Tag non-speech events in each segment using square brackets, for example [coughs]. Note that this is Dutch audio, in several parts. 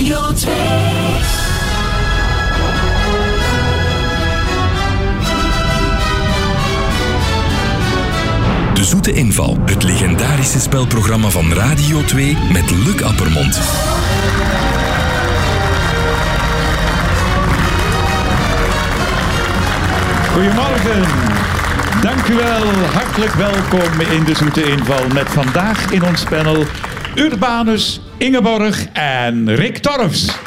Radio 2. De Zoete Inval, het legendarische spelprogramma van Radio 2 met Luc Appermond. Goedemorgen. Dank u wel. Hartelijk welkom in de Zoete Inval met vandaag in ons panel Urbanus Ingeborg en Rick Torfs.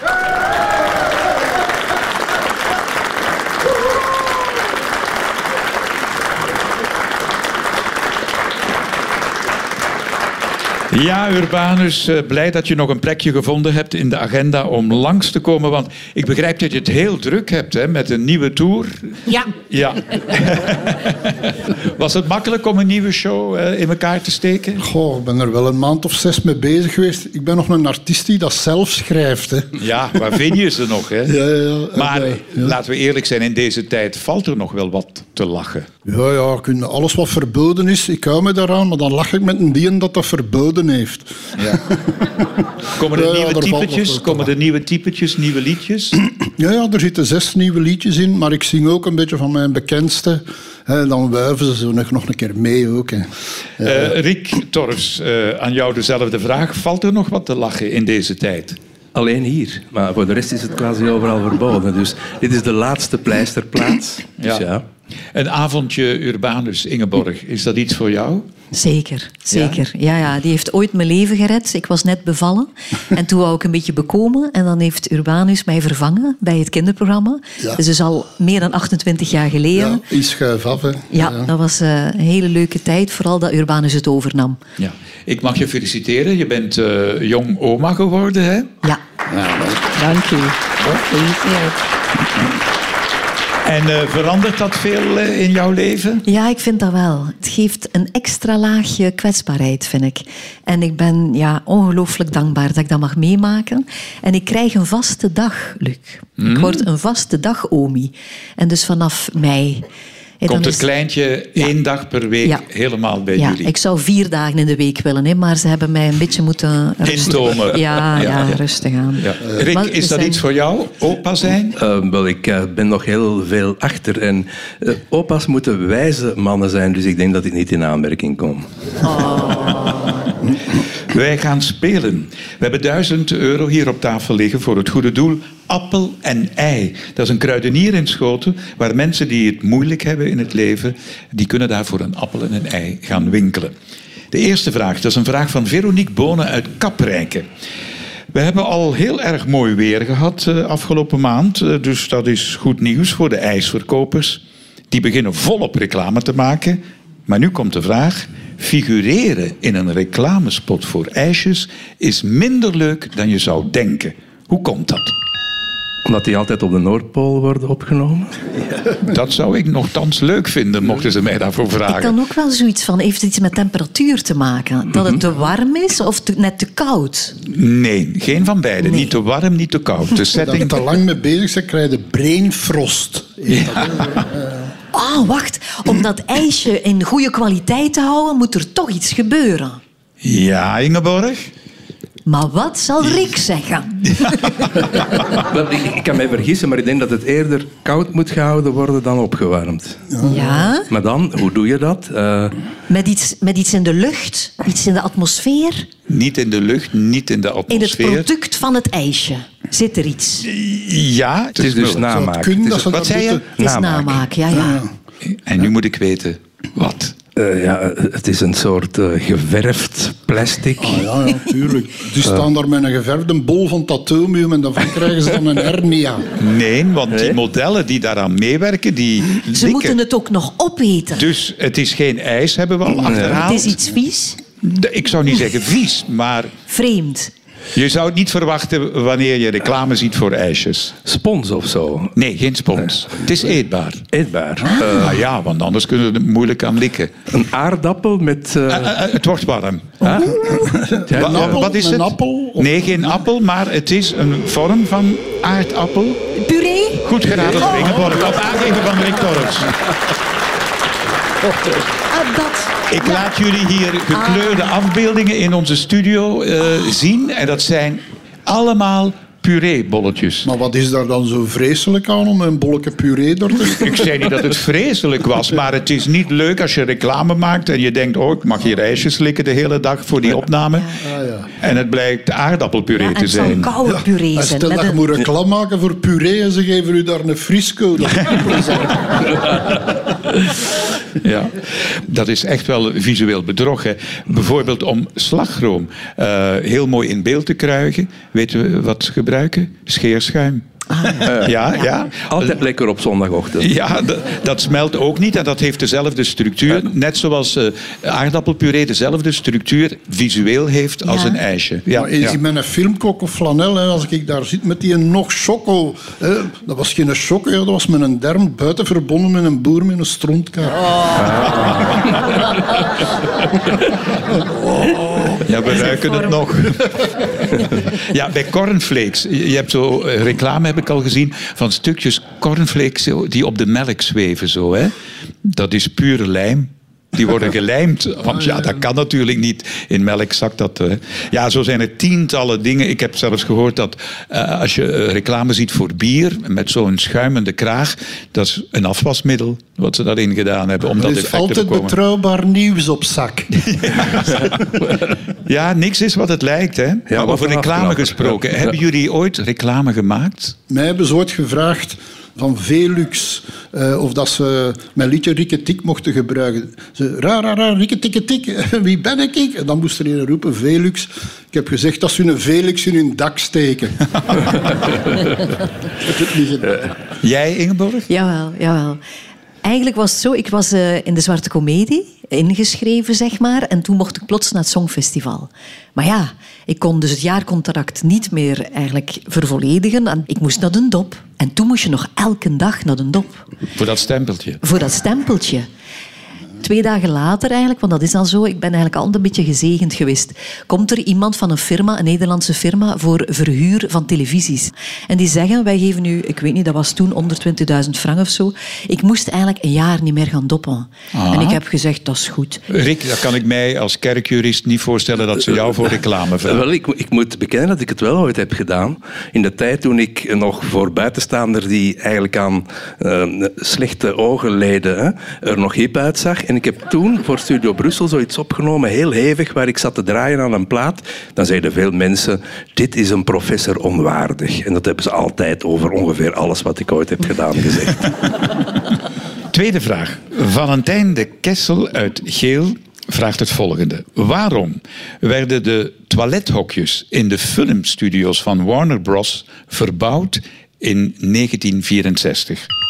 Ja, Urbanus, eh, blij dat je nog een plekje gevonden hebt in de agenda om langs te komen. Want ik begrijp dat je het heel druk hebt hè, met een nieuwe tour. Ja, Ja. [laughs] Was het makkelijk om een nieuwe show eh, in elkaar te steken? Goh, ik ben er wel een maand of zes mee bezig geweest. Ik ben nog een artiest die dat zelf schrijft. Hè. Ja, waar vind je ze nog? Hè? Ja, ja, ja. Maar ja. laten we eerlijk zijn, in deze tijd valt er nog wel wat te lachen. Ja, ja, kun- alles wat verboden is, ik hou me daaraan, maar dan lach ik met een dien dat dat verboden heeft. Ja. [laughs] Komen er Ja, nieuwe typetjes? Komen er nieuwe typetjes, nieuwe liedjes? [clears throat] Ja, ja, er zitten zes nieuwe liedjes in, maar ik zing ook een beetje van mijn bekendste. Hè, dan wuiven ze zo nog nog een keer mee ook. Hè. Eh, Rick Torfs, eh, aan jou dezelfde vraag. Valt er nog wat te lachen in deze tijd? Alleen hier. Maar voor de rest is het quasi overal verboden. Dus dit is de laatste pleisterplaats. Dus ja. Een avondje Urbanus Ingeborg, is dat iets voor jou? zeker. Zeker. Ja? Ja, die heeft ooit mijn leven gered. Ik was net bevallen. [laughs] En toen wou ik een beetje bekomen. En dan heeft Urbanus mij vervangen bij het kinderprogramma. Ja. Dus dat is al meer dan 28 jaar geleden. Ja, iets schuif af. Hè. Ja, dat was eh, een hele leuke tijd. Vooral dat Urbanus het overnam. Ja. Ik mag je feliciteren. Je bent eh, jong oma geworden, hè? Ja. Dank u. Gefeliciteerd. En eh, verandert dat veel eh, in jouw leven? Ja, ik vind dat wel. Het geeft een extra laagje kwetsbaarheid, vind ik. En ik ben ja, ongelooflijk dankbaar dat ik dat mag meemaken. En ik krijg een vaste dag, Luc. Ik word een vaste dag omi. En dus vanaf mei... Komt het is- kleintje één dag per week Ja. helemaal bij ja, jullie? ik zou vier dagen in de week willen, hè, maar ze hebben mij een beetje moeten... rusten. Intomen. Ja, ja, rustig aan. Ja. Maar Rick, is dat zijn- iets voor jou, opa zijn? Eh, wel, ik eh, ben nog heel veel achter. En eh, opa's moeten wijze mannen zijn, dus ik denk dat ik niet in aanmerking kom. [laughs] Wij gaan spelen. We hebben 1000 euro hier op tafel liggen voor het goede doel. Appel en ei. Dat is een kruidenier in Schoten, waar mensen die het moeilijk hebben in het leven, die kunnen daar voor een appel en een ei gaan winkelen. De eerste vraag, dat is een vraag van Veronique Bonen uit Kaprijke. We hebben al heel erg mooi weer gehad eh, afgelopen maand, eh, dus dat is goed nieuws voor de ijsverkopers. Die beginnen volop reclame te maken. Maar nu komt de vraag: figureren in een reclamespot voor ijsjes is minder leuk dan je zou denken. Hoe komt dat? Omdat die altijd op de Noordpool worden opgenomen. Dat zou ik nogthans leuk vinden, mochten ze mij daarvoor Ik vragen. kan ook wel zoiets van, heeft het iets met temperatuur te maken? Dat het te warm is of te- net te koud? Nee, geen van beide. Niet te warm, niet te koud. De Dat je setting. te lang mee bezig bent, krijg je brainfrost. Ah, wacht. Om dat ijsje in goede kwaliteit te houden, moet er toch iets gebeuren. Ja, Ingeborg? Maar wat zal Rick zeggen? [laughs] Wel, ik, ik kan mij vergissen, maar ik denk dat het eerder koud moet gehouden worden dan opgewarmd. Ja? Maar dan, hoe doe je dat? Eh, Met iets, met iets in de lucht, iets in de atmosfeer. Niet in de lucht, niet in de In het atmosfeer. product van het ijsje zit er iets. Ja, het is dus namaak. kunnen Het is- Wat zei je? Het is Namaak. namaak, ja, ja. En nu moet ik weten wat. Eh, ja, het is een soort eh, geverfd plastic. Ah, ja, ja, tuurlijk. Die staan daar met een geverfde bol van tatoeënmuum en daarvan krijgen ze dan een hernia. Nee, want die modellen die daaraan meewerken, die Ze likken. moeten het ook nog opeten. Dus het is geen ijs, hebben we al achterhaald. Het is iets vies, Ik zou niet zeggen vies, maar vreemd. Je zou het niet verwachten wanneer je reclame ziet voor ijsjes. Spons of zo. Nee, geen spons. Het is eetbaar. Eetbaar. Ah ja, want anders kunnen we er moeilijk aan likken. Een aardappel met... eh, Eh, het wordt warm. ja, appel? wat is Een het? appel? Of- Nee, geen appel, maar het is een vorm van aardappel. Puree? Goed geraden door Ingeborg, op aangeven van Rick Torres. Ah, dat. Ik laat jullie hier gekleurde afbeeldingen in onze studio eh, zien. En dat zijn allemaal pureebolletjes. Maar wat is daar dan zo vreselijk aan om een bolletje puree door te [laughs] Ik zei niet dat het vreselijk was, maar het is niet leuk als je reclame maakt en je denkt, oh, ik mag hier ijsjes slikken de hele dag voor die opname. Ah, ja. En het blijkt aardappelpuree Ja, te het zal zijn. koude puree En zijn. stel dat je een- moet reclame maken voor puree en ze geven u daar een frisco. [laughs] [laughs] Ja. Dat is echt wel visueel bedrog. Bijvoorbeeld om slagroom eh, heel mooi in beeld te kruigen. Weten we wat ze gebruiken? Scheerschuim. Ja, ja. Altijd lekker op zondagochtend. Ja, dat smelt ook niet en dat heeft dezelfde structuur. Net zoals eh, aardappelpuree dezelfde structuur visueel heeft als een ijsje. Ja, Maar is ja. die met een filmkok of flanel, hè, als ik daar zit met die nog choco. Hè, dat was geen choco, hè, dat was met een derm buiten verbonden met een boer met een strontkaart. [laughs] [laughs] Ja, we ruiken het nog. [laughs] ja, bij cornflakes. Je hebt zo eh, reclame, heb ik al gezien, van stukjes cornflakes die op de melk zweven. Zo, hè. Dat is pure lijm. Die worden gelijmd. Want ja, dat kan natuurlijk niet. In melk zakt dat. eh. Ja, zo zijn er tientallen dingen. Ik heb zelfs gehoord dat eh, als je eh, reclame ziet voor bier met zo'n schuimende kraag, dat is een afwasmiddel wat ze daarin gedaan hebben. Om Er dat is effect te altijd betrouwbaar nieuws op zak. [laughs] Ja, niks is wat het lijkt. Hè? maar over reclame gesproken. Ja. Hebben jullie ooit reclame gemaakt? Mij hebben ze ooit gevraagd van Velux eh, of dat ze mijn liedje Rikke Tik mochten gebruiken. Ze, ra, ra, ra, Tik, [laughs] wie ben ik? En dan moest er een roepen, Velux. Ik heb gezegd dat ze een Velux in hun dak steken. ik [laughs] heb [laughs] het niet gedaan. Jij, Ingeborg? Jawel, jawel. Eigenlijk was het zo, ik was eh, in de Zwarte Comedie ingeschreven, zeg maar. En toen mocht ik plots naar het Songfestival. Maar ja, ik kon dus het jaarcontract niet meer eigenlijk vervolledigen. En ik moest naar de dop. En toen moest je nog elke dag naar de dop. Voor dat stempeltje. Voor dat stempeltje. Twee dagen later eigenlijk, want dat is dan zo, ik ben eigenlijk altijd een beetje gezegend geweest, komt er iemand van een firma, een Nederlandse firma, voor verhuur van televisies. En die zeggen, wij geven u, ik weet niet, dat was toen 120.000 frank of zo. Ik moest eigenlijk een jaar niet meer gaan doppen. En ik heb gezegd, dat is goed. Rick, dat kan ik mij als kerkjurist niet voorstellen dat ze jou voor reclame vragen. Wel, ik, ik moet bekennen dat ik het wel ooit heb gedaan. In de tijd toen ik nog voor buitenstaander die eigenlijk aan eh, slechte ogen leden, hè, er nog hip uitzag. En ik heb toen voor Studio Brussel zoiets opgenomen, heel hevig, waar ik zat te draaien aan een plaat. Dan zeiden veel mensen, dit is een professor onwaardig. En dat hebben ze altijd over ongeveer alles wat ik ooit heb gedaan gezegd. [laughs] Tweede vraag. Valentijn de Kessel uit Geel vraagt het volgende. Waarom werden de toilethokjes in de filmstudio's van Warner Bros. verbouwd in 1964?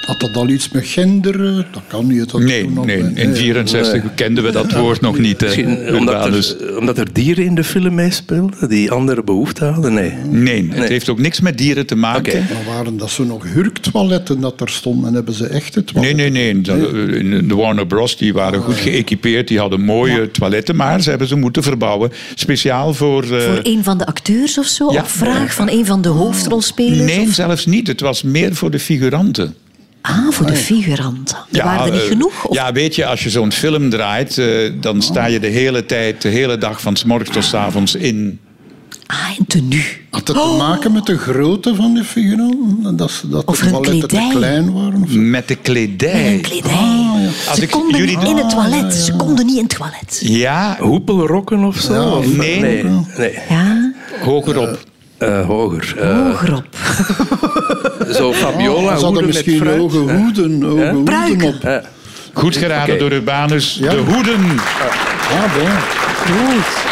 Had dat al iets met gender? eh, Dat kan niet. Dat Nee, nee, in 64 kenden we dat woord nog niet. hè, omdat er, omdat er dieren in de film meespeelden die andere behoeften hadden? Nee. Nee, het Nee. heeft ook niks met dieren te maken. Oké. Maar waren dat zo nog hurktoiletten dat er stonden? En hebben ze echte Nee, toiletten? nee, nee. De, in de Warner Bros. die waren goed geëquipeerd. Die hadden mooie toiletten, maar ze hebben ze moeten verbouwen. Speciaal voor... eh, Voor een van de acteurs of zo, Ja. op vraag van een van de hoofdrolspelers? nee, of- zelfs niet. Het was meer voor de figuranten. Ah, voor de figuranten. Er waren er niet eh, genoeg? Of... Ja, weet je, als je zo'n film draait, eh, dan sta je de hele tijd, de hele dag van s morgens tot s avonds in. Ah, een tenue. Had het te maken met de grootte van de figuranten? Dat, dat Of de toiletten te kledij. klein waren? Of zo? Met de kledij. Hun kledij. Als Ze ik konden jullie niet de- in het toilet. Ze konden niet in het toilet. Ja, Hoepelrokken of zo? Ja, Of- nee. nee. nee. Ja, hoger op. Eh, hoger. Hoger op. [laughs] zo Fabiola, hadden hoeden met misschien fruit. hoge hoeden, hoge hoeden op. Goed geraden door Urbanus. Ja. De hoeden. Bon. Goed.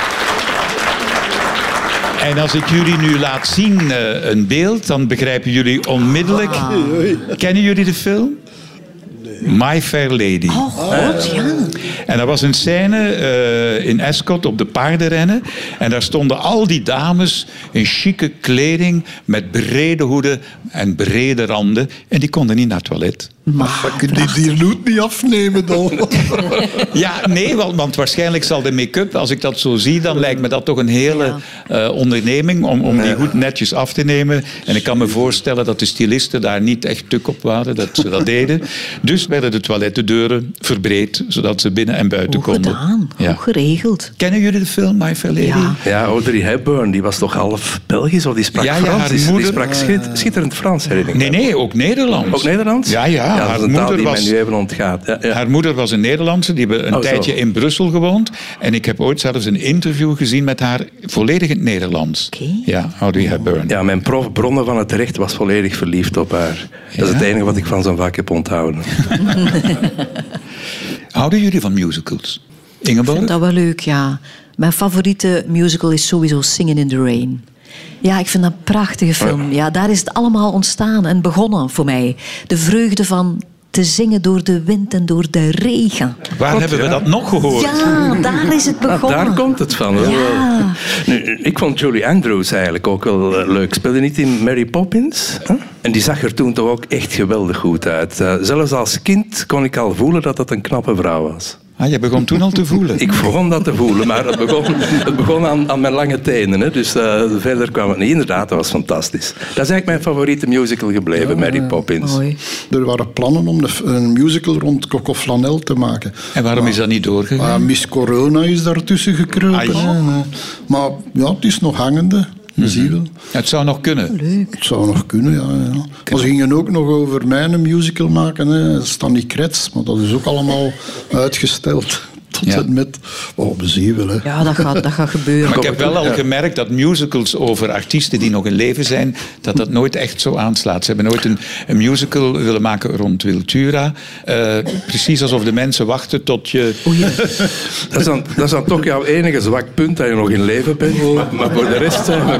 En als ik jullie nu laat zien eh, een beeld, dan begrijpen jullie onmiddellijk. Ah. Kennen jullie de film? My Fair Lady. Oh, god, ja. En er was een scène eh, in Ascot op de paardenrennen. En daar stonden al die dames in chique kleding met brede hoeden en brede randen. En die konden niet naar het toilet. Maar, Je kunt die, die loot niet afnemen dan. [laughs] Ja, nee, want, want waarschijnlijk zal de make-up, als ik dat zo zie, dan lijkt me dat toch een hele eh, onderneming om, om die goed netjes af te nemen. En ik kan me voorstellen dat de stylisten daar niet echt tuk op waren, dat ze dat [laughs] deden. Dus werden de toilettendeuren verbreed, zodat ze binnen en buiten konden. gedaan, Ja. goed geregeld. Kennen jullie de film My Fair Lady? Ja. Ja, Audrey Hepburn, die was toch half Belgisch of die sprak Ja, ja, Frans? haar Die- die, moeder- sprak schit- schitterend Frans, herinner ik Nee, me. nee, ook Nederlands. Ook Nederlands? Ja, ja. Haar is een taal moeder die was- mij nu even ontgaat. Ja, ja. Haar moeder was een Nederlandse, die hebben een Oh, zo. tijdje in Brussel gewoond. En ik heb ooit zelfs een interview gezien met haar volledig in het Nederlands. Oké. Ja, Audrey Hepburn. Ja, mijn prof Bronnen van het Recht was volledig verliefd op haar. Dat is het enige wat ik van zo'n vak heb onthouden. [laughs] Houden jullie van musicals? Ik Ingeborg? vind dat wel leuk, ja. Mijn favoriete musical is sowieso Singing in the Rain. Ja, ik vind dat een prachtige film. Ja, daar is het allemaal ontstaan en begonnen voor mij. De vreugde van te zingen door de wind en door de regen. Waar hebben we dat nog gehoord? Ja, daar is het Ah, begonnen. daar komt het van. Ja. Nu, ik vond Julie Andrews eigenlijk ook wel eh, leuk. Speelde niet in Mary Poppins? Huh? En die zag er toen toch ook echt geweldig goed uit. Eh, zelfs als kind kon ik al voelen dat dat een knappe vrouw was. Ah, je begon toen al te voelen. Ik begon dat te voelen, maar het begon, het begon aan, aan mijn lange tenen. Hè. Dus eh, verder kwam het niet. Inderdaad, dat was fantastisch. Dat is eigenlijk mijn favoriete musical gebleven, Mary Poppins. Mooi. Er waren plannen om een musical rond Coco Flanel te maken. En waarom is dat niet doorgegaan? Maar Miss Corona is daartussen gekropen. Ai. hè. En, eh, Maar ja, het is nog hangende. Wel. Het zou nog kunnen. Het zou nog kunnen, ja. ja. Maar ze gingen ook nog over mij een musical maken. Hè. Stanley Kretz, maar dat is ook allemaal uitgesteld. Tot Ja. en met... Oh, we zien wel, hè. Ja, dat gaat, dat gaat gebeuren. Maar ik heb wel al gemerkt dat musicals over artiesten die nog in leven zijn, dat dat nooit echt zo aanslaat. Ze hebben nooit een, een musical willen maken rond Wiltura. Eh, precies alsof de mensen wachten tot je... [laughs] Dat, is dan, dat is dan toch jouw enige zwak punt dat je nog in leven bent. Maar, maar voor de rest zijn we...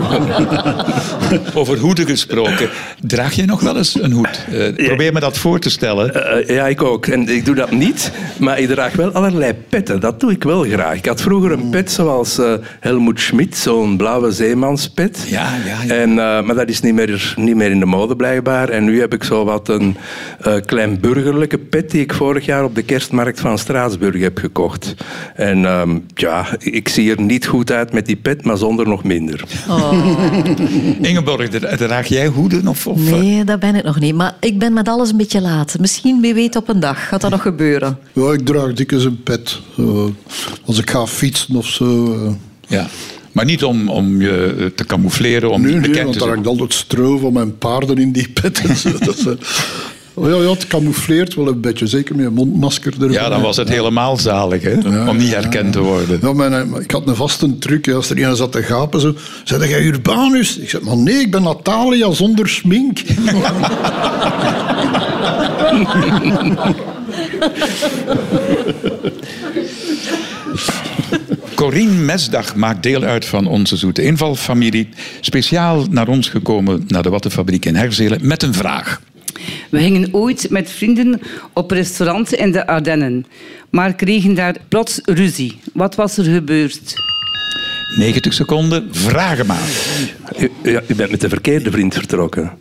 [laughs] Over hoeden gesproken. Draag je nog wel eens een hoed? Eh, probeer me dat voor te stellen. Eh, ja, ik ook. En ik doe dat niet, maar ik draag wel allerlei petten. Dat doe ik wel graag. Ik had vroeger een pet zoals eh, Helmoet Schmidt, zo'n blauwe zeemanspet. Ja, ja, ja. En, eh, maar dat is niet meer, niet meer in de mode blijkbaar. En nu heb ik zo wat een eh, klein burgerlijke pet die ik vorig jaar op de kerstmarkt van Straatsburg heb gekocht. En ehm, ja, ik zie er niet goed uit met die pet, maar zonder nog minder. Ingeborg, dra- draag jij hoeden? Of, of, Nee, dat ben ik nog niet. Maar ik ben met alles een beetje laat. Misschien, wie weet, op een dag gaat dat nog gebeuren. Ja, ik draag dikwijls een pet. Zo, als ik ga fietsen of zo. eh. Ja. Maar niet om, om je eh, te camoufleren, om Nee, niet nee, bekend want te daar zijn. hangt altijd stro van mijn paarden in die pet. en zo. dat is, eh, [laughs] oh ja, ja, het camoufleert wel een beetje. Zeker met een mondmasker erbij. Ja, dan was het helemaal zalig, hè? om niet herkend te worden. Ja, mijn, eh, ik had een vaste truc. Als er iemand zat te gapen, zo, zei jij Urbanus? Ik zei, maar nee, ik ben Natalia zonder smink. [laughs] Corine Mesdag maakt deel uit van onze Zoete Invalfamilie. Speciaal naar ons gekomen, naar de Wattenfabriek in Herzelen, met een vraag. We gingen ooit met vrienden op restaurant in de Ardennen, maar kregen daar plots ruzie. Wat was er gebeurd? 90 seconden, vragen maar. U, ja, u bent met de verkeerde vriend vertrokken.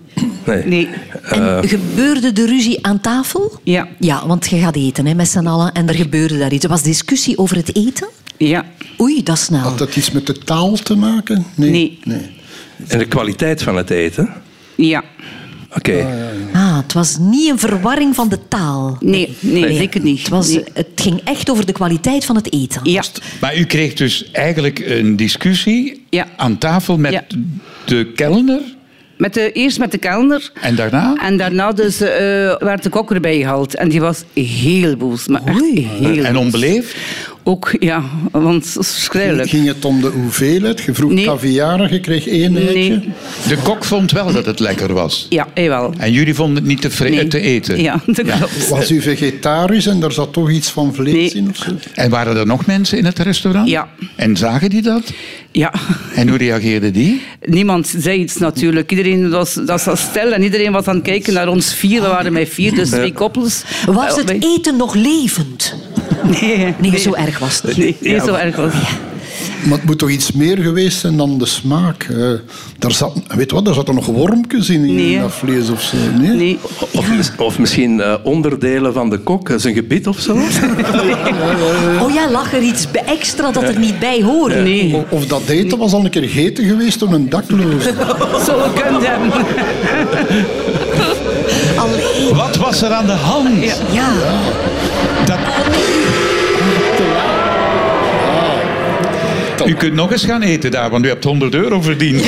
Nee. Nee, En gebeurde de ruzie aan tafel? ja, Ja, want je gaat eten hè, met z'n allen en er gebeurde daar iets. Er was discussie over het eten? Ja, Oei, dat is snel. Had dat iets met de taal te maken? Nee. En de kwaliteit van het eten? ja. Oké. Ah, het was niet een verwarring van de taal. Nee, nee, zeker niet. Het, was, Nee. het ging echt over de kwaliteit van het eten. Ja, Maar u kreeg dus eigenlijk een discussie Ja. aan tafel met Ja. de kelner met de, eerst met de kelner. en daarna? En daarna dus, eh, werd de kok erbij gehaald. En die was heel boos. Maar echt heel En boos. onbeleefd? Ook, ja, want dat is verschrikkelijk. Ging het om de hoeveelheid? Je vroeg Nee. caviar, je kreeg één eitje. Nee, De kok vond wel dat het lekker was. ja, jawel. En jullie vonden het niet te, Nee. te eten? Ja, dat klopt. Was u vegetarisch en daar zat toch iets van vlees Nee. in? Of zo? En waren er nog mensen in het restaurant? Ja. En zagen die dat? Ja. En hoe reageerden die? Niemand zei iets natuurlijk. Iedereen was, dat was stil en iedereen was aan het kijken naar ons vier. We waren met vier, dus twee koppels. Was Eh, het eten nog levend? Nee, Nee, zo erg was het niet. Nee, zo erg was het. Maar het moet toch iets meer geweest zijn dan de smaak. Eh, daar zat, weet je wat, daar zaten nog wormpjes in, in Nee. dat vlees of zo. Nee? Nee. Of, of misschien eh, onderdelen van de kok, eh, zijn gebit of zo. [laughs] Oh ja, lag er iets bij extra dat er niet bij hoorde? Nee. Of dat eten was al een keer gegeten geweest door een dakloze. [laughs] Zo kunnen hebben. Allee. Wat was er aan de hand? Ja. U kunt nog eens gaan eten daar, want u hebt 100 euro verdiend.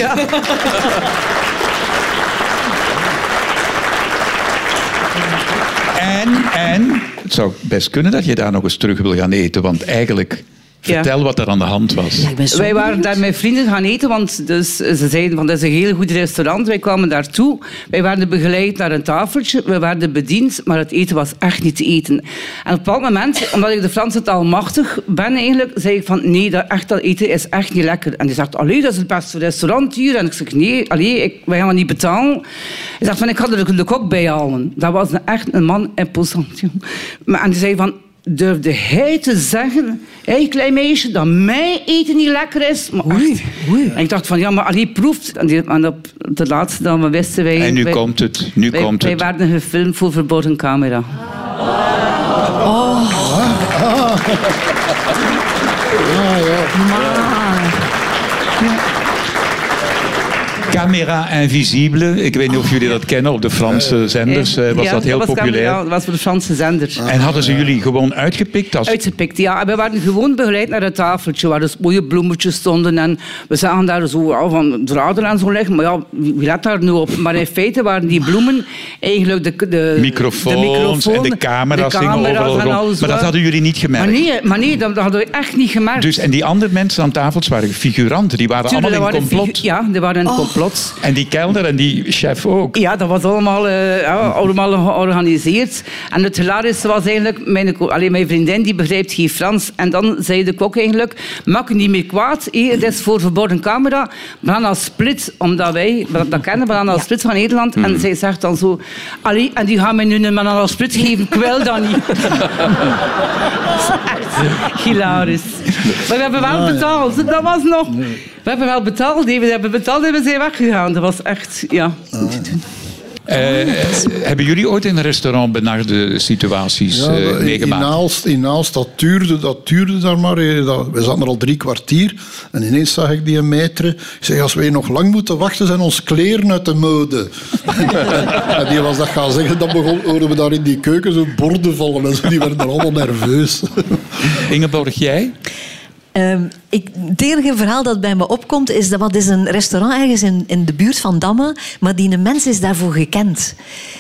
En, en het zou best kunnen dat je daar nog eens terug wil gaan eten, want eigenlijk, Ja. vertel wat er aan de hand was. Ja, Wij waren benieuwd. daar met vrienden gaan eten, want dus, ze zeiden van dat is een heel goed restaurant. Wij kwamen daartoe. Wij werden begeleid naar een tafeltje. We werden bediend, maar het eten was echt niet te eten. En op een bepaald moment, omdat ik de Franse taal machtig ben eigenlijk, zei ik van nee, dat, echt, dat eten is echt niet lekker. En die zegt, allee, dat is het beste restaurant hier. En ik zeg, nee, allee, ik, wij gaan niet betalen. Hij zegt van, ik ga er de, kok bij halen. Dat was een, echt een man imposant. en die zei van, durfde hij te zeggen, hé klein meisje, dat mijn eten niet lekker is. Maar echt. En ik dacht van, ja, maar Ali proeft. En, die, en op de laatste dan wisten wij... En nu wij, komt het, nu wij, komt wij het. werden gefilmd voor verborgen camera. Camera Invisible, ik weet niet of jullie dat kennen, op de Franse zenders eh, was Ja, dat heel was populair. camera, dat was voor de Franse zender. En hadden ze jullie gewoon uitgepikt als Uitgepikt, ja. En we werden gewoon begeleid naar het tafeltje waar dus mooie bloemetjes stonden. En we zagen daar zo ja, van draden en zo liggen. Maar ja, wie let daar nu op? Maar in feite waren die bloemen eigenlijk de, de, microfoons de microfoon, en de camera's, de camera's overal en alles Maar dat hadden jullie niet gemerkt. Maar nee, maar nee dat, dat hadden we echt niet gemerkt. Dus, en die andere mensen aan tafels waren figuranten, die waren Tuurlijk, allemaal in dat waren complot. Ja, die waren in complot. En die kelner en die chef ook. Ja, dat was allemaal, eh, ja, allemaal georganiseerd. En het hilarische was eigenlijk, mijn, ko- allee, mijn vriendin die begrijpt geen Frans. En dan zei de kok eigenlijk, maak je niet meer kwaad. hé, Het is voor verborgen camera. Banana Split, omdat wij dat, kennen, Banana Split van Nederland. En zij zegt dan zo, allee, en die gaan mij nu een Banana Split geven. Ik wil dat niet. [laughs] dat is echt hilarisch. Maar we hebben wel betaald. Dat was nog... We hebben wel betaald. We hebben betaald en we zijn weggegaan. Dat was echt, ja... Eh, hebben jullie ooit in een restaurant benarde situaties Ja, eh, in- in, meegemaakt? Aalst, in Aalst, dat duurde, dat duurde daar maar. eh, Dat, we zaten er al drie kwartier en ineens zag ik die metre. Ik zeg, als wij nog lang moeten wachten, zijn ons kleren uit de mode. [laughs] en die was dat gaan zeggen, dan begon, hoorden we daar in die keuken zo borden vallen. En zo, die werden er allemaal nerveus. Ingeborg, jij? Ehm, ik, het enige verhaal dat bij me opkomt is dat wat is een restaurant ergens in, in de buurt van Damme, maar die een mens is daarvoor gekend.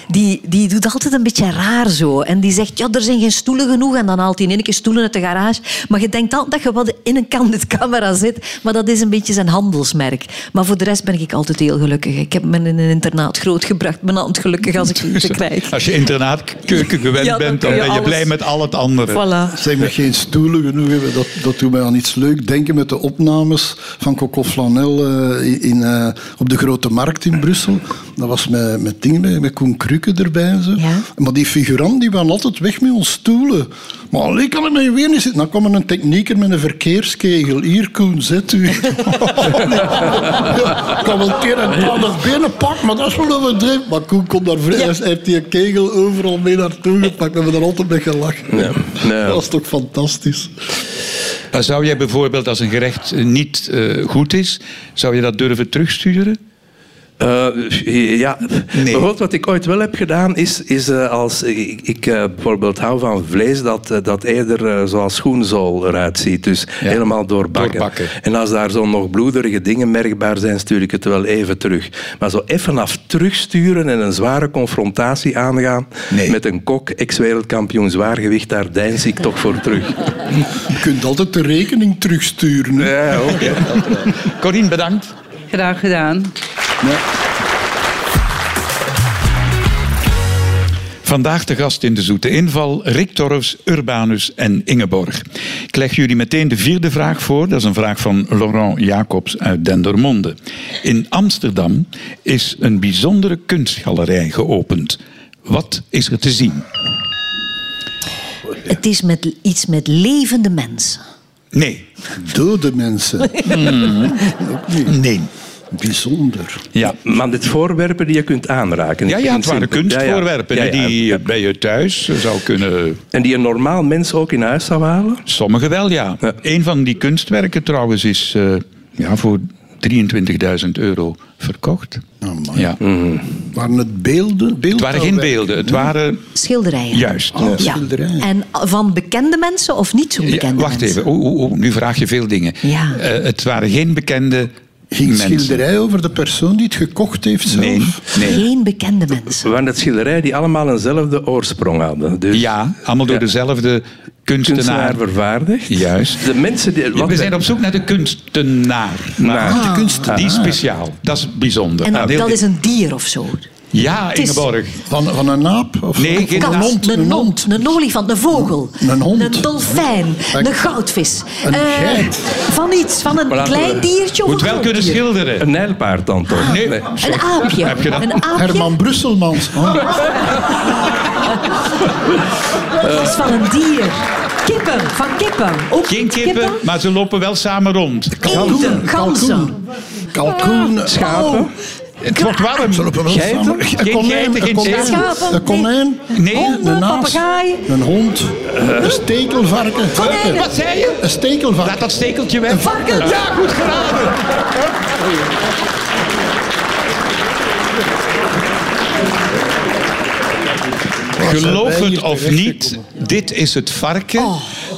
Die, die doet altijd een beetje raar zo. En die zegt, ja, er zijn geen stoelen genoeg. En dan haalt hij in één keer stoelen uit de garage. Maar je denkt altijd dat je wat in een camera zit. Maar dat is een beetje zijn handelsmerk. Maar voor de rest ben ik altijd heel gelukkig. Ik heb me in een internaat grootgebracht. Ben altijd gelukkig als ik [laughs] eten krijg. Als je internaatkeuken gewend Ja, dan bent, dan je ben je alles. blij met al het andere. Voilà. Zeg geen stoelen genoeg hebben. Dat, dat doet mij aan iets leuk denken met de opnames van Coco Flanel eh, in, eh, op de Grote Markt in Brussel. Dat was met, met dingen, met, met Koen Krukke erbij en zo. Ja. Maar die figuranten die waren altijd weg met ons stoelen. Maar alleen kan ik mij weer niet zitten. Dan kwam er een technieker met een verkeerskegel. Hier, Koen, zet u. [laughs] ja, ik kan wel een keer een dat benen pak, maar dat is wel overdreven. Maar Koen kon daar vrij. Hij heeft die kegel overal mee naartoe gepakt. We hebben er altijd mee gelachen. Ja. Ja. Dat was toch fantastisch. Zou jij bijvoorbeeld, als een gerecht eh, niet eh, goed is, zou je dat durven terugsturen? Eh, ja, Nee. bijvoorbeeld wat ik ooit wel heb gedaan is, is eh, als ik, ik eh, bijvoorbeeld hou van vlees dat, dat eerder zoals schoenzool eruit ziet, dus Ja. helemaal doorbakken. Doorbakken. En als daar zo nog bloederige dingen merkbaar zijn, stuur ik het wel even terug. Maar zo even af terugsturen en een zware confrontatie aangaan Nee. met een kok, ex-wereldkampioen zwaargewicht, daar deins ik toch voor terug. Je kunt altijd de rekening terugsturen. Ja, oké. Corine, bedankt. Graag gedaan. Vandaag de gast in de Zoete Inval, Rick Torfs, Urbanus en Ingeborg. Ik leg jullie meteen de vierde vraag voor. Dat is een vraag van Laurent Jacobs uit Dendermonde. In Amsterdam is een bijzondere kunstgalerij geopend. Wat is er te zien? Het is met, iets met levende mensen. Nee. Dode mensen. Niet. Nee. Bijzonder. Ja. Maar dit voorwerpen die je kunt aanraken. Ja, Ik ja, het waren simpel. Ja, ja. kunstvoorwerpen Ja, hè, ja. die je bij je thuis zou kunnen... En die een normaal mens ook in huis zou halen? Sommige wel, ja. Ja. Een van die kunstwerken trouwens is eh, ja, voor 23.000 euro verkocht. Amai. Ja. Waren het beelden? Het waren geen beelden, het waren... Schilderijen. Juist. Ja. schilderijen. En van bekende mensen of niet zo Ja, bekende wacht mensen? even, oeh, oeh, nu vraag je veel dingen. Ja. Eh, het waren geen bekende Ging mensen. schilderij over de persoon die het gekocht heeft zelf? Nee, nee. Geen bekende mensen. waren het schilderijen die allemaal eenzelfde oorsprong hadden. Dus Ja, allemaal door Ja. dezelfde kunstenaar. kunstenaar vervaardigd. Juist. De mensen die... We zijn op zoek naar de kunstenaar. Naar. de kunstenaar. Die is speciaal. Dat is bijzonder. En Nou, dat is een dier of zo. Ja, Ingeborg. Van, van een aap? Of Nee, geen Kat, een hond? een hond, een olifant, een vogel, Een hond. een dolfijn, Een- een goudvis. een Eh, geit. Van iets, van een klein diertje of Moet een wel kunnen dier. schilderen. Een nijlpaard dan toch? Nee. Een aapje. Heb je dat? Een aapje Herman Brusselmans. [laughs] Oh. dat is van een dier. Kippen, van kippen. Ook Geen kippen, maar ze lopen wel samen rond. Eenden, ganzen. Kalkoen. Schapen? Het wordt warm. Geiten? Een Geen konijn, geiten, een geen konijn, schapen. een konijn, Nee. Honden, een naas, papegaai. een hond, een stekelvarken. Konijnen. Wat zei je? Een Laat stekelvarken. dat stekeltje weg. Een varken. Ja, goed geraden. Geloof het of niet, dit is het varken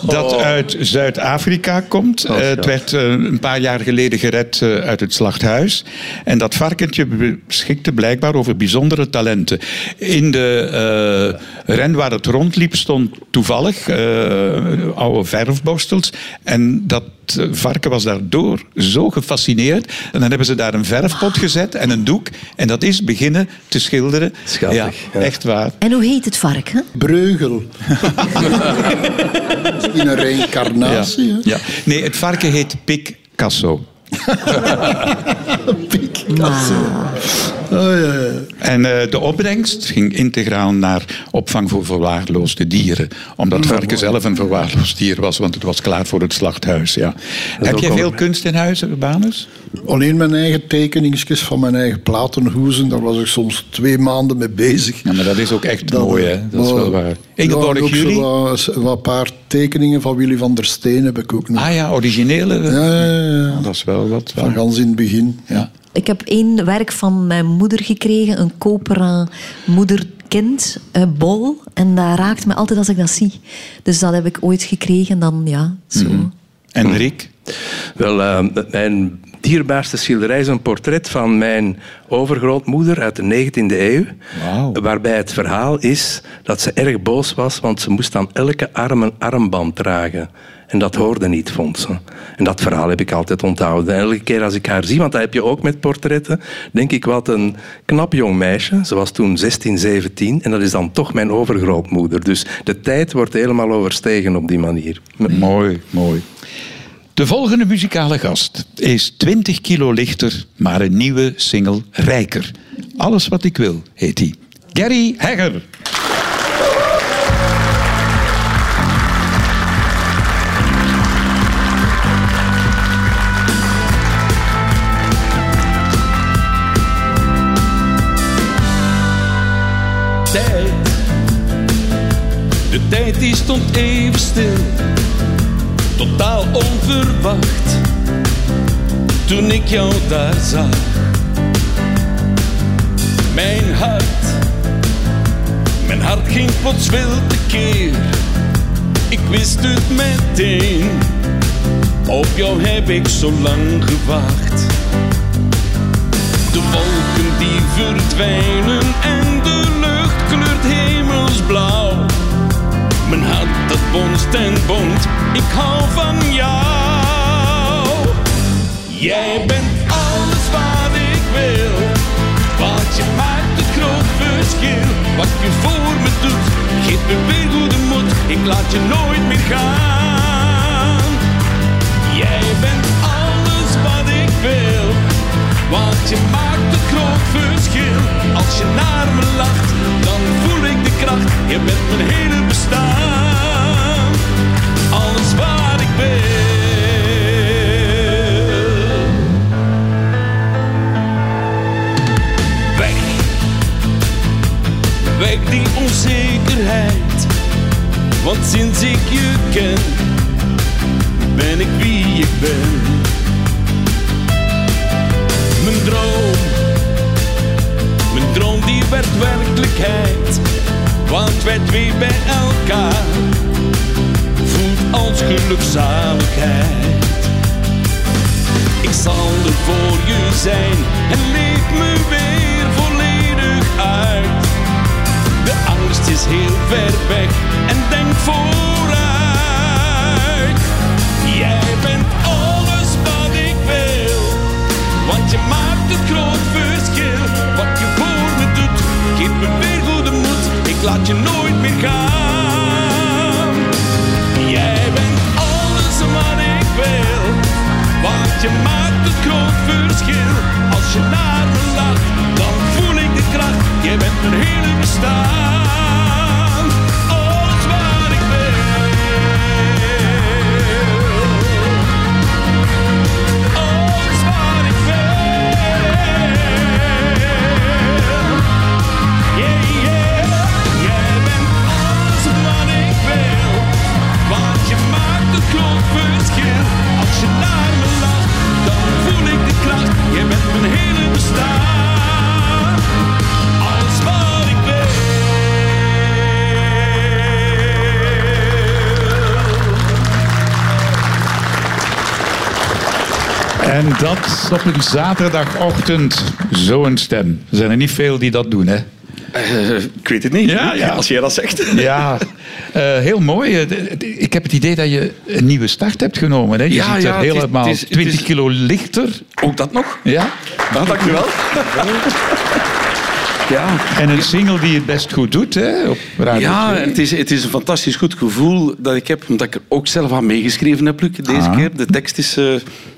dat uit Zuid-Afrika komt. Eh, het werd eh, een paar jaar geleden gered eh, uit het slachthuis. En dat varkentje beschikte blijkbaar over bijzondere talenten. In de ren waar het rondliep stond toevallig oude verfborstels. En dat eh, varken was daardoor zo gefascineerd. En dan hebben ze daar een verfpot gezet en een doek. En dat is beginnen te schilderen. Schattig, Ja, ja. echt waar. En hoe heet het varken? Breugel. [laughs] Misschien een reïncarnatie. Ja. Nee, het varken heet Picasso. [laughs] Picasso. Oh, ja, ja. En eh, de opbrengst ging integraal naar opvang voor verwaarloosde dieren. Omdat het varken zelf een verwaarloosd dier was, want het was klaar voor het slachthuis. Ja. Heb jij wel- veel kunst in huis, Urbanus? Alleen mijn eigen tekeningsjes van mijn eigen platenhoezen. Daar was ik soms twee maanden mee bezig. Ja, maar dat is ook echt Dat- mooi, hè? Dat is wel waar. Ja, Ingeborg, en ook jullie? wat, wat paar tekeningen van Willy van der Steen heb ik ook nog. Ah ja, originele. Ja, ja, ja. Dat is wel wat. Van gans in het begin. Ja. Ik heb één werk van mijn moeder gekregen, een koperen moederkind, een bol. En dat raakt me altijd als ik dat zie. Dus dat heb ik ooit gekregen, dan ja, zo. En Rick? Wel, eh, mijn dierbaarste schilderij is een portret van mijn overgrootmoeder uit de 19e eeuw. Waarbij het verhaal is dat ze erg boos was, want ze moest aan elke arm een armband dragen. En dat hoorde niet, vond ze. En dat verhaal heb ik altijd onthouden. En elke keer als ik haar zie, want dat heb je ook met portretten, denk ik wat een knap jong meisje. Ze was toen 16, 17 en dat is dan toch mijn overgrootmoeder. Dus de tijd wordt helemaal overstegen op die manier. Mooi, mooi. De volgende muzikale gast is 20 kilo lichter, maar een nieuwe single rijker. Alles wat ik wil, heet hij. Gary Hegger. De tijd die stond even stil, totaal onverwacht. Toen ik jou daar zag, mijn hart, mijn hart ging plots wild tekeer. Ik wist het meteen, op jou heb ik zo lang gewacht. De wolken die verdwijnen en de lucht kleurt hemelsblauw. Mijn hart dat bonst en bonkt, ik hou van jou. Jij bent alles wat ik wil, want je maakt het groot verschil. Wat je voor me doet, geeft me weer goede moed, ik laat je nooit meer gaan. Jij bent alles wat ik wil. Want je maakt een groot verschil. Als je naar me lacht, Je bent mijn hele bestaan. En denk vooruit. Jij bent alles wat ik wil, want je maakt het groot verschil. Wat je voor me doet, geeft me weer goede moed. Ik laat je nooit meer gaan. Jij bent alles wat ik wil. Want je maakt het groot verschil. Als je naar me lacht, dan voel ik de kracht. Je bent mijn hele bestaan. En dat op een zaterdagochtend. Zo'n stem. Er zijn er niet veel die dat doen, hè? Eh, ik weet het niet. Ja, ja. [laughs] Als jij dat zegt. Ja, eh, heel mooi. Eh, Ik heb het idee dat je een nieuwe start hebt genomen. Hè? Je Ja, ziet er het is- helemaal het is- het 20 is- kilo lichter. Ook dat nog? Ja? Nou, dank u wel. [laughs] Ja, En een single die het best goed doet hè? op Radio ja 2. het, is, het is een fantastisch goed gevoel dat ik heb, omdat ik er ook zelf aan meegeschreven heb, Luc, deze Ah. keer. De tekst is eh,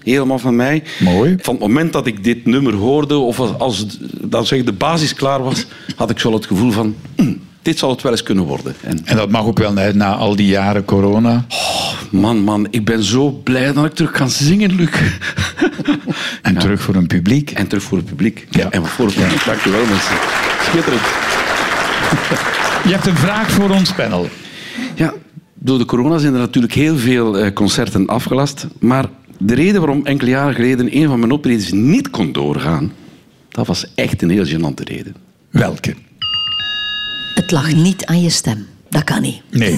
helemaal van mij. Mooi. Van het moment dat ik dit nummer hoorde, of als, dan zeg, de basis klaar was, had ik zo het gevoel van, "Hm, dit zal het wel eens kunnen worden. En En dat mag ook wel na, na al die jaren corona. man, man, ik ben zo blij dat ik terug kan zingen, Luc. [laughs] En terug voor een publiek. En terug voor het publiek. Ja. En voor het publiek. Wel, mensen. Schitterend. Je hebt een vraag voor ons panel. Ja, door de corona zijn er natuurlijk heel veel eh, concerten afgelast. Maar de reden waarom enkele jaren geleden een van mijn optredens niet kon doorgaan, dat was echt een heel gênante reden. Welke? Het lag niet aan je stem. Dat kan niet. Nee.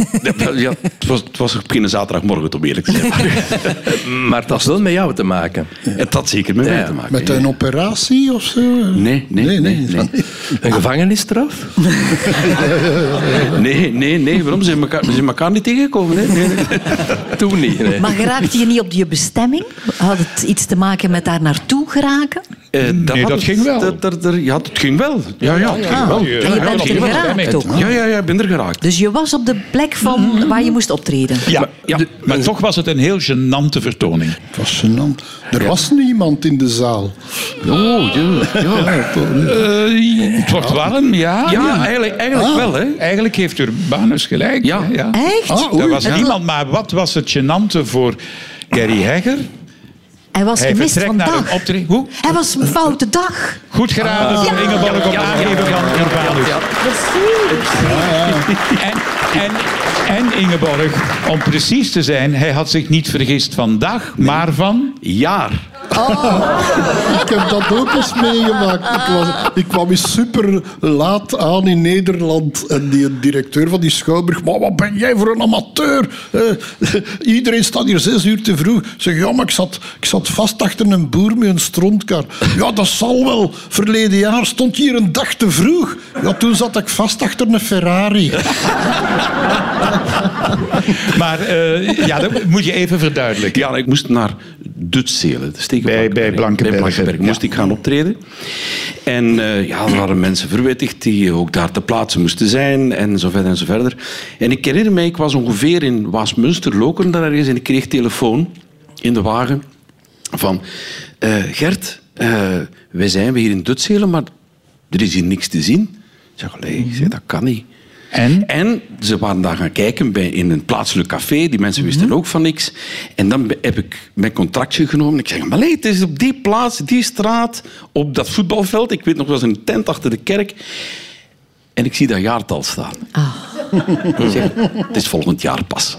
Ja, het, was, het was zaterdagmorgen, om eerlijk te zijn. [laughs] Maar het had wel met jou te maken. Het had zeker met mij Ja. te maken. Met ja. een operatie of zo? Nee, nee, nee. nee, Een gevangenisstraf? [laughs] Nee, nee, nee. Waarom? Ze zijn elkaar, zijn elkaar niet tegengekomen. Hè? Nee, nee. [laughs] Toen niet. Nee. Maar geraakte je niet op je bestemming? Had het iets te maken met daar naartoe geraken? Eh, Nee, had dat het- ging wel. dat- dat- dat- ja, het ging wel. Ja, ja, het ging Ah, wel. en je bent er geraakt ook. Ja, ja, ja, ik ben er geraakt. Dus je was op de plek van waar je moest optreden. Ja, ja. de- maar toch was het een heel gênante vertoning. Het was gênant. Er was niemand in de zaal. Oh, ja. ja. Eh, het wordt warm, ja. Ja, eigenlijk, eigenlijk wel, hè. Eigenlijk heeft Urbanus gelijk. Ja. ja. Echt? Ah, Er oei. was niemand, maar wat was het gênante voor Gary Hegger? Hij was Hij gemist vandaag. een optreden. Hoe? Hij was een foute dag. Goed geraden door Ingeborg op aangeven van Urbanus. En, en, en Ingeborg, om precies te zijn, hij had zich niet vergist van dag, maar van... Jaar. Ik heb dat ook eens meegemaakt. Ik, was, ik kwam eens super laat aan in Nederland. En die directeur van die schouwburg... Maar wat ben jij voor een amateur? Eh, [laughs] iedereen staat hier zes uur te vroeg. Ik zeg, ja, maar ik zat, ik zat vast achter een boer met een strontkar. Ja, dat zal wel. Verleden jaar stond je hier een dag te vroeg. Ja, toen zat ik vast achter een Ferrari. [laughs] Maar eh, ja, dat moet je even verduidelijken. Ja, ik moest naar Op Bij- bij Blankenberge. Bij Blankenberge moest ik gaan optreden. En eh, ja, er waren mensen verwittigd die ook daar te plaatsen moesten zijn. En zo verder en zo verder. En ik herinner mij, ik was ongeveer in Waasmunster, Lokeren daar ergens. En ik kreeg telefoon in de wagen van... eh, Gert, eh, wij zijn weer in Dutzelen, maar er is hier niks te zien. Ik zeg, allee, ik zeg, dat kan niet. En? En ze waren daar gaan kijken bij, in een plaatselijk café. Die mensen Mhm. wisten ook van niks. En dan heb ik mijn contractje genomen. Ik zeg, maar nee, het is op die plaats, die straat, op dat voetbalveld. Ik weet nog wel eens een tent achter de kerk. En ik zie dat jaartal staan. Ah. Ik zeg, het is volgend jaar pas.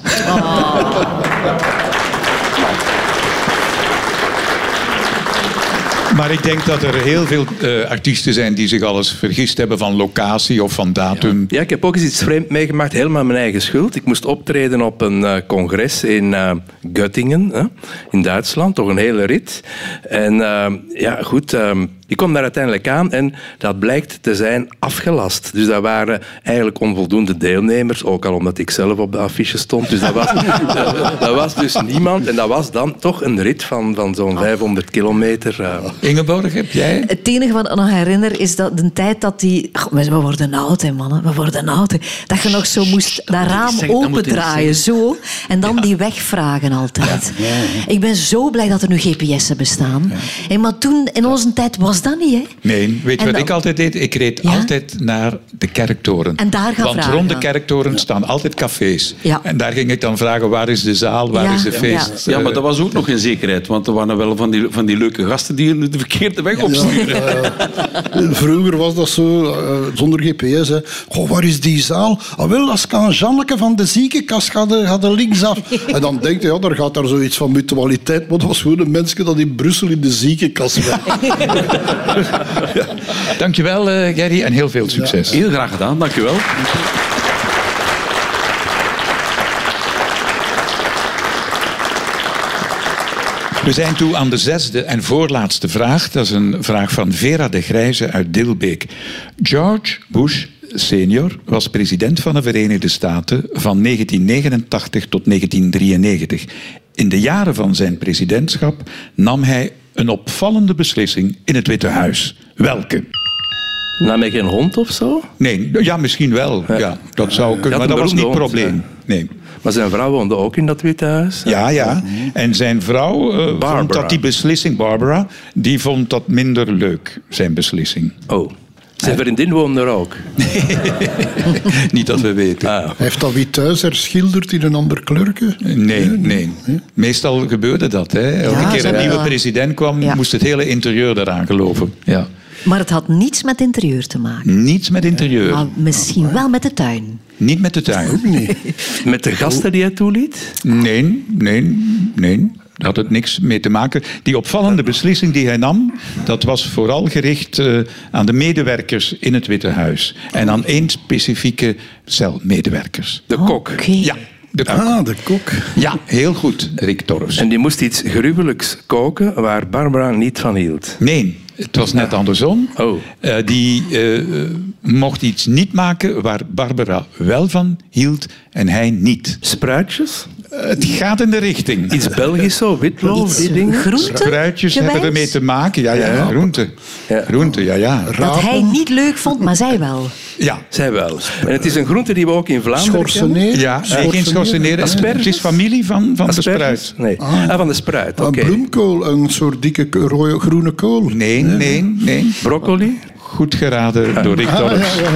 Maar ik denk dat er heel veel eh, artiesten zijn die zich al eens vergist hebben van locatie of van datum. Ja, ik heb ook eens iets vreemd meegemaakt, helemaal mijn eigen schuld. Ik moest optreden op een eh, congres in eh, Göttingen, in Duitsland, toch een hele rit. En ja, goed, ehm, ik kom daar uiteindelijk aan en dat blijkt te zijn afgelast. Dus dat waren eigenlijk onvoldoende deelnemers, ook al omdat ik zelf op de affiche stond. Dus dat was, [laughs] dat, was dus niemand. En dat was dan toch een rit van, van zo'n 500 kilometer. eh. Ingeborg, heb jij? Het enige wat ik nog herinner is dat de tijd dat die... We we worden oud, hè, mannen. We worden oud. hè. Dat je nog zo moest dat raam opendraaien, zo. En dan die weg vragen altijd. Ik ben zo blij dat er nu GPS'en bestaan. Hé, maar toen, in onze tijd, was dat niet, hè? Nee, weet je wat dan- ik altijd deed? Ik reed Ja? altijd naar de kerktoren. En daar gaan Want vragen. rond de kerktoren staan altijd cafés. Ja. En daar ging ik dan vragen, waar is de zaal, waar Ja, is de feest? Ja, maar dat was ook nog geen zekerheid. Want er waren wel van die, van die leuke gasten die je de verkeerde weg opsturen. [laughs] Vroeger was dat zo, eh, zonder GPS. Hè. Goh, waar is die zaal? Ah, wel, als ik aan Janneke van de ziekenkast ga de, ga de linksaf. En dan denk je, ja, daar gaat daar zoiets van mutualiteit. Maar dat was gewoon een mensje dat in Brussel in de ziekenkast was. [laughs] [laughs] Dankjewel, eh Gerry, en heel veel succes. Heel graag gedaan, dankjewel. We zijn toe aan de zesde en voorlaatste vraag. Dat is een vraag van Vera de Grijze uit Dilbeek. George Bush senior was president van de Verenigde Staten van 1989 tot 1993. In de jaren van zijn presidentschap nam hij een opvallende beslissing in het Witte Huis. Welke? Nam ik een hond of zo? Nee, ja, misschien wel. Ja, dat zou kunnen, maar dat was niet het probleem. Nee. Maar zijn vrouw woonde ook in dat Witte Huis. Ja, ja. En zijn vrouw eh, vond dat die beslissing, Barbara, die vond dat minder leuk, zijn beslissing. Oh. Zijn vriendin woonde er ook. [laughs] Niet dat we weten. Ah. Heeft dat wie thuis herschilderd in een ander kleurke? Nee, nee. Meestal gebeurde dat. Hè. Elke Ja, keer een ja. nieuwe president kwam, Ja. moest het hele interieur eraan geloven. Ja. Maar het had niets met interieur te maken. Niets met interieur. Maar misschien wel met de tuin. Niet met de tuin. Met de gasten die hij toeliet? Nee, nee, nee. Daar had het niks mee te maken. Die opvallende beslissing die hij nam, dat was vooral gericht eh, aan de medewerkers in het Witte Huis. En aan één specifieke cel medewerkers. De kok. Oké. Ja, de kok. Ah, de kok. Ja, heel goed, Rick Torres. En die moest iets gruwelijks koken waar Barbara niet van hield. Nee, het was net andersom. Oh. Eh, die eh, mocht iets niet maken waar Barbara wel van hield en hij niet. Spruitjes? Eh, het gaat in de richting. Iets Belgisch zo, witloof, Iets die dingen? groente? Spruitjes hebben gewijs? ermee te maken. Ja, ja, Ja. groente. Ja. Groente, ja, ja. Dat hij niet leuk vond, maar zij wel. Ja, Zij wel. En het is een groente die we ook in Vlaanderen kennen. Schorseneer. ja nee, geen schorseneren. Asperges? Het is familie van, van de spruit. Nee. Ah, van de spruit, oké. Een bloemkool, een soort dikke rode, groene kool. Nee, nee, nee. Broccoli? Goed geraden door Rick Ah, ja, Torres. ja, ja.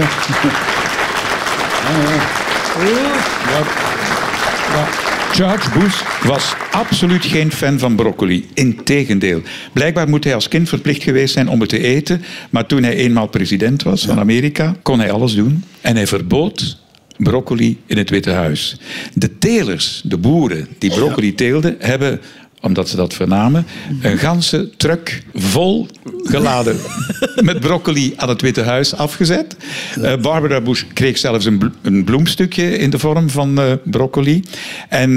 George Bush was absoluut geen fan van broccoli. Integendeel. Blijkbaar moet hij als kind verplicht geweest zijn om het te eten. Maar toen hij eenmaal president was van Amerika, kon hij alles doen. En hij verbood broccoli in het Witte Huis. De telers, de boeren die broccoli teelden, hebben omdat ze dat vernamen, een ganse truck vol geladen [laughs] met broccoli aan het Witte Huis afgezet. Eh, Barbara Bush kreeg zelfs een, een bloemstukje in de vorm van eh, broccoli. En eh,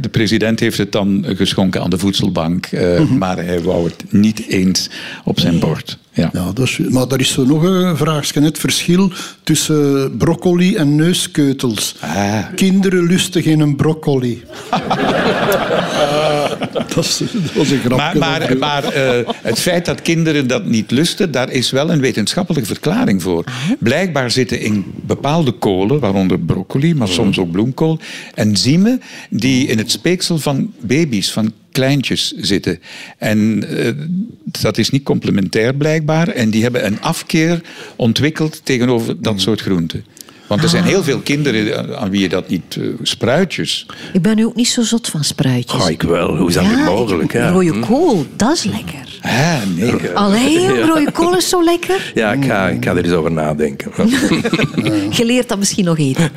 de president heeft het dan geschonken aan de voedselbank, eh, maar hij wou het niet eens op zijn bord. Ja. Is, maar er is zo nog een vraagje. Het verschil tussen broccoli en neuskeutels. Ah. Kinderen lusten geen broccoli. [laughs] dat, is, dat was een grapje. Maar, maar, maar eh, het feit dat kinderen dat niet lusten, daar is wel een wetenschappelijke verklaring voor. Blijkbaar zitten in bepaalde kolen, waaronder broccoli, maar soms ook bloemkool, enzymen die in het speeksel van baby's, van kleintjes zitten. En eh, dat is niet complementair blijkbaar. En die hebben een afkeer ontwikkeld tegenover dat soort groenten. Want er zijn heel veel kinderen aan wie je dat niet... eh, spruitjes. Ik ben nu ook niet zo zot van spruitjes. Oh, ik wel. Hoe is dat mogelijk? Ja. Rode Hm. kool, dat is lekker. Ah, nee. Allee, [laughs] rode kool is zo lekker. Ja, ik ga, ik ga er eens over nadenken. [laughs] Je leert dat misschien nog eten.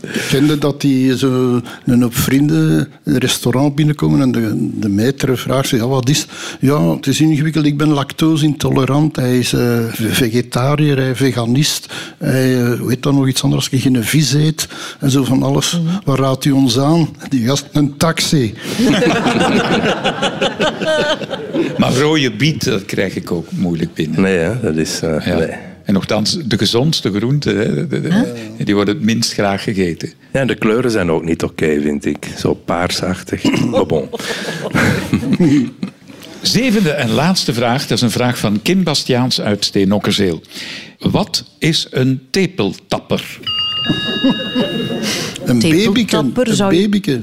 Ik kende dat die zo een op vrienden een restaurant binnenkomen en de, de meter vraagt ze, ja, wat is het? Ja, het is ingewikkeld, ik ben lactose-intolerant, hij is eh, vegetariër, hij is veganist, hij uh, weet dan nog iets anders, als je geen vis eet en zo van alles. Waar raadt u ons aan? Die gast, een taxi. [laughs] Maar rode biet, dat krijg ik ook moeilijk binnen. Nee, hè, dat is... eh, Ja. nee. En nogthans, de gezondste groenten, hè, de- de- die worden het minst graag gegeten. Ja, en de kleuren zijn ook niet oké, vind ik. Zo paarsachtig. [coughs] Maar bon. Zevende en laatste vraag, dat is een vraag van Kim Bastiaans uit Steenokkerzeel. Wat is een tepeltapper? Een babyke. Een zou je- babyke.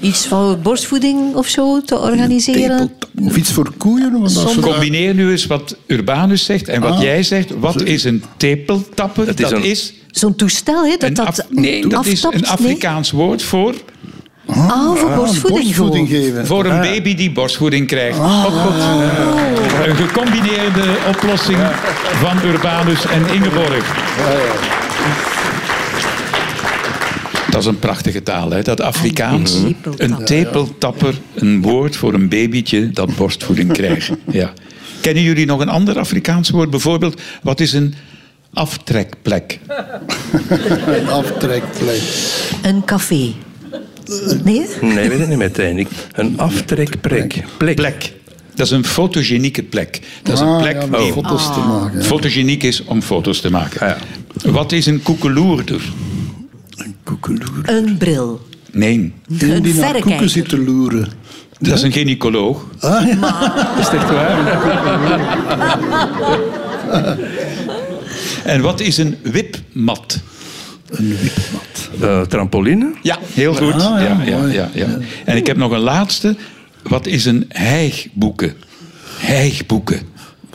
Iets van borstvoeding of zo te organiseren. Of iets voor koeien. Want Combineer nu eens wat Urbanus zegt en wat Ah. jij zegt. Wat is een tepeltapper? Dat Dat is Zo'n toestel, hè, dat dat Af- nee, dat is een nee? Afrikaans woord voor, Ah, voor Ah, borstvoeding. borstvoeding geven. voor een baby die borstvoeding krijgt. Oh, God. Een gecombineerde oplossing van Urbanus en Ingeborg. Dat is een prachtige taal, hè? dat Afrikaans. Een tepeltapper. Een tepeltapper, een woord voor een babytje dat borstvoeding krijgt. [laughs] Ja. Kennen jullie nog een ander Afrikaans woord? Bijvoorbeeld, wat is een aftrekplek? [laughs] Een aftrekplek. Een café. Nee? Nee, weet ik niet meteen. Een aftrekplek. Plek. Plek. Dat is een fotogenieke plek. Dat is een Ah, plek ja, om die foto's te maken. fotogeniek is om foto's te maken. Ah, Wat is een koekeloerder? Een bril. Nee, Een die naar koeken verrekijker. zit te loeren. dat is een gynaecoloog. Ah, ja. [laughs] Is echt waar? En wat is een wipmat? Een wipmat. Eh, trampoline? Ja, heel goed. Ah, ja, ja, ja, ja. En ik heb nog een laatste. Wat is een hijgboeken? Hijgboeken.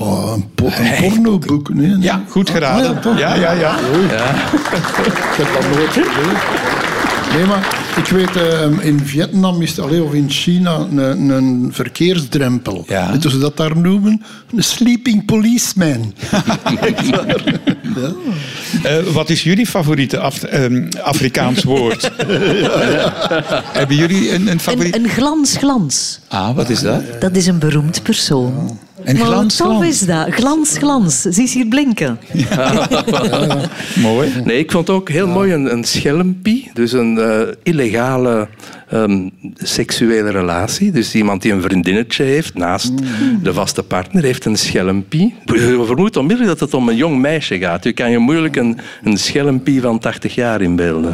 Oh, een, po een pornoboek. Nee, nee. Ja, goed geraden. Ah, ja, toch? Ja, ja, ja. Ik heb [laughs] dat nooit. Nee, maar ik weet, eh, in Vietnam is het, allee, of in China een, een verkeersdrempel. Ja. Weet je hoe ze dat daar noemen? Een sleeping policeman. [laughs] Eh, wat is jullie favoriete Af- ehm, Afrikaans woord? [laughs] Hebben jullie een, een favoriet? Een, een glans, glans. Ah, wat is dat? Dat is een beroemd persoon. Een maar glans, wat tof glans. is dat? Glans, glans. Zie ze hier blinken. [laughs] [laughs] Mooi. Nee, ik vond ook heel mooi een, een schelmpie. Dus een eh, illegale ehm, seksuele relatie. Dus iemand die een vriendinnetje heeft naast de vaste partner, heeft een schelmpie. Je vermoedt onmiddellijk dat het om een jong meisje gaat. Je kan je moeilijk een, een schelmpie van 80 jaar inbeelden.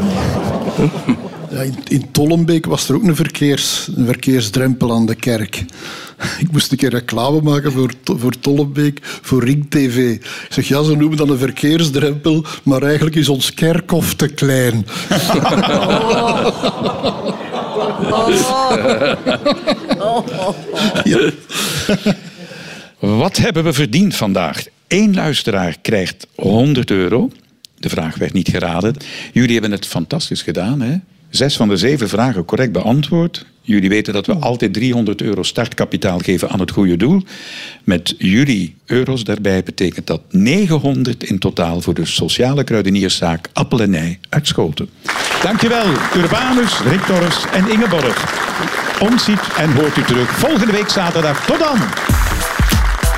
Ja, in, in Tollenbeek was er ook een, verkeers, een verkeersdrempel aan de kerk. [laughs] Ik moest een keer reclame maken voor, voor Tollenbeek, voor Ring TV. Ik zeg, ja, ze noemen dat een verkeersdrempel, maar eigenlijk is ons kerkhof te klein. [laughs] Ja. Wat hebben we verdiend vandaag? Eén luisteraar krijgt 100 euro. De vraag werd niet geraden. Jullie hebben het fantastisch gedaan. Hè? Zes van de zeven vragen correct beantwoord. Jullie weten dat we altijd 300 euro startkapitaal geven aan het goede doel. Met jullie euro's daarbij betekent dat 900 in totaal voor de sociale kruidenierszaak Appel en Nij uit Schoten. Dankjewel, Urbanus, Rick Torres en Ingeborg. Ons ziet en hoort u terug volgende week zaterdag. Tot dan!